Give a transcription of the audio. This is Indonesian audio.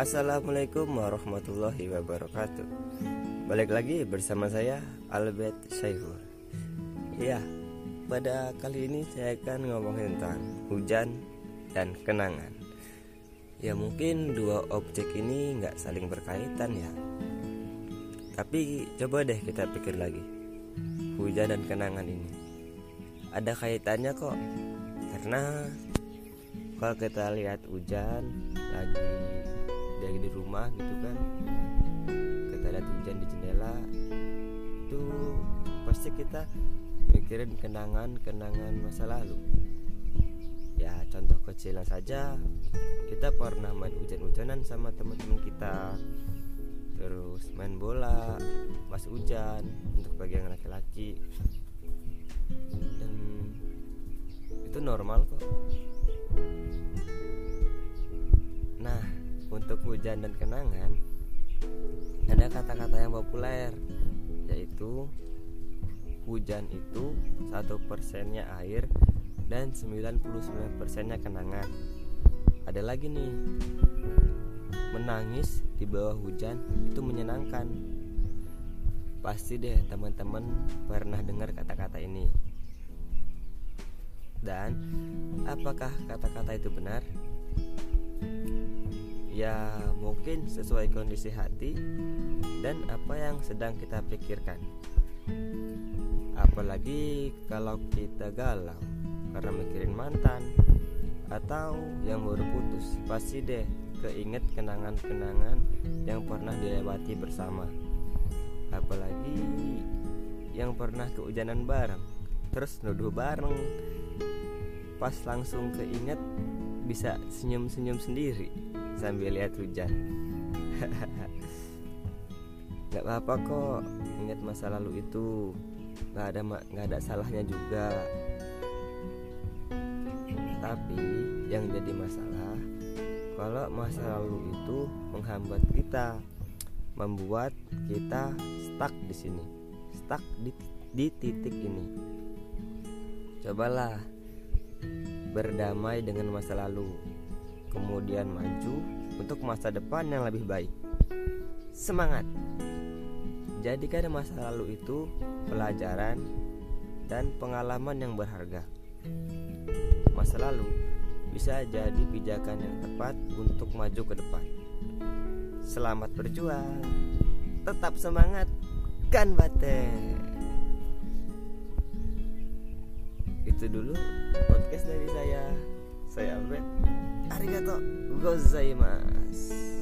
Assalamualaikum warahmatullahi wabarakatuh. Balik lagi bersama saya Albert Syaiful. Ya, pada kali ini saya akan ngomongin tentang hujan dan kenangan. Ya mungkin dua objek ini nggak saling berkaitan ya. Tapi coba deh kita pikir lagi Hujan dan kenangan ini. Ada kaitannya kok. Karena kalau kita lihat hujan lagi dari di rumah gitu kan. Kita lihat hujan di jendela itu pasti kita mikirin kenangan-kenangan masa lalu. Ya contoh kecilnya saja kita pernah main hujan-hujanan sama teman-teman kita. Terus main bola pas hujan untuk bagian laki-laki. Dan itu normal kok untuk hujan dan kenangan ada kata-kata yang populer yaitu hujan itu satu persennya air dan 99 persennya kenangan. Ada lagi nih menangis di bawah hujan itu menyenangkan. Pasti deh teman-teman pernah dengar kata-kata ini. Dan apakah kata-kata itu benar ya mungkin sesuai kondisi hati dan apa yang sedang kita pikirkan. Apalagi kalau kita galau karena mikirin mantan atau yang baru putus pasti deh keinget kenangan-kenangan yang pernah dilewati bersama. Apalagi yang pernah keujanan bareng terus nuduh bareng. Pas langsung keinget bisa senyum-senyum sendiri sambil lihat hujan. Nggak apa-apa kok ingat masa lalu itu. Nggak ada nggak ada salahnya juga. Tapi yang jadi masalah kalau masa lalu itu menghambat kita membuat kita stuck di sini stuck di, di titik ini. Cobalah berdamai dengan masa lalu kemudian maju untuk masa depan yang lebih baik. Semangat! Jadikan masa lalu itu pelajaran dan pengalaman yang berharga. Masa lalu bisa jadi pijakan yang tepat untuk maju ke depan. Selamat berjuang, tetap semangat, kan bate. Itu dulu podcast dari saya. さやうありがとうございます。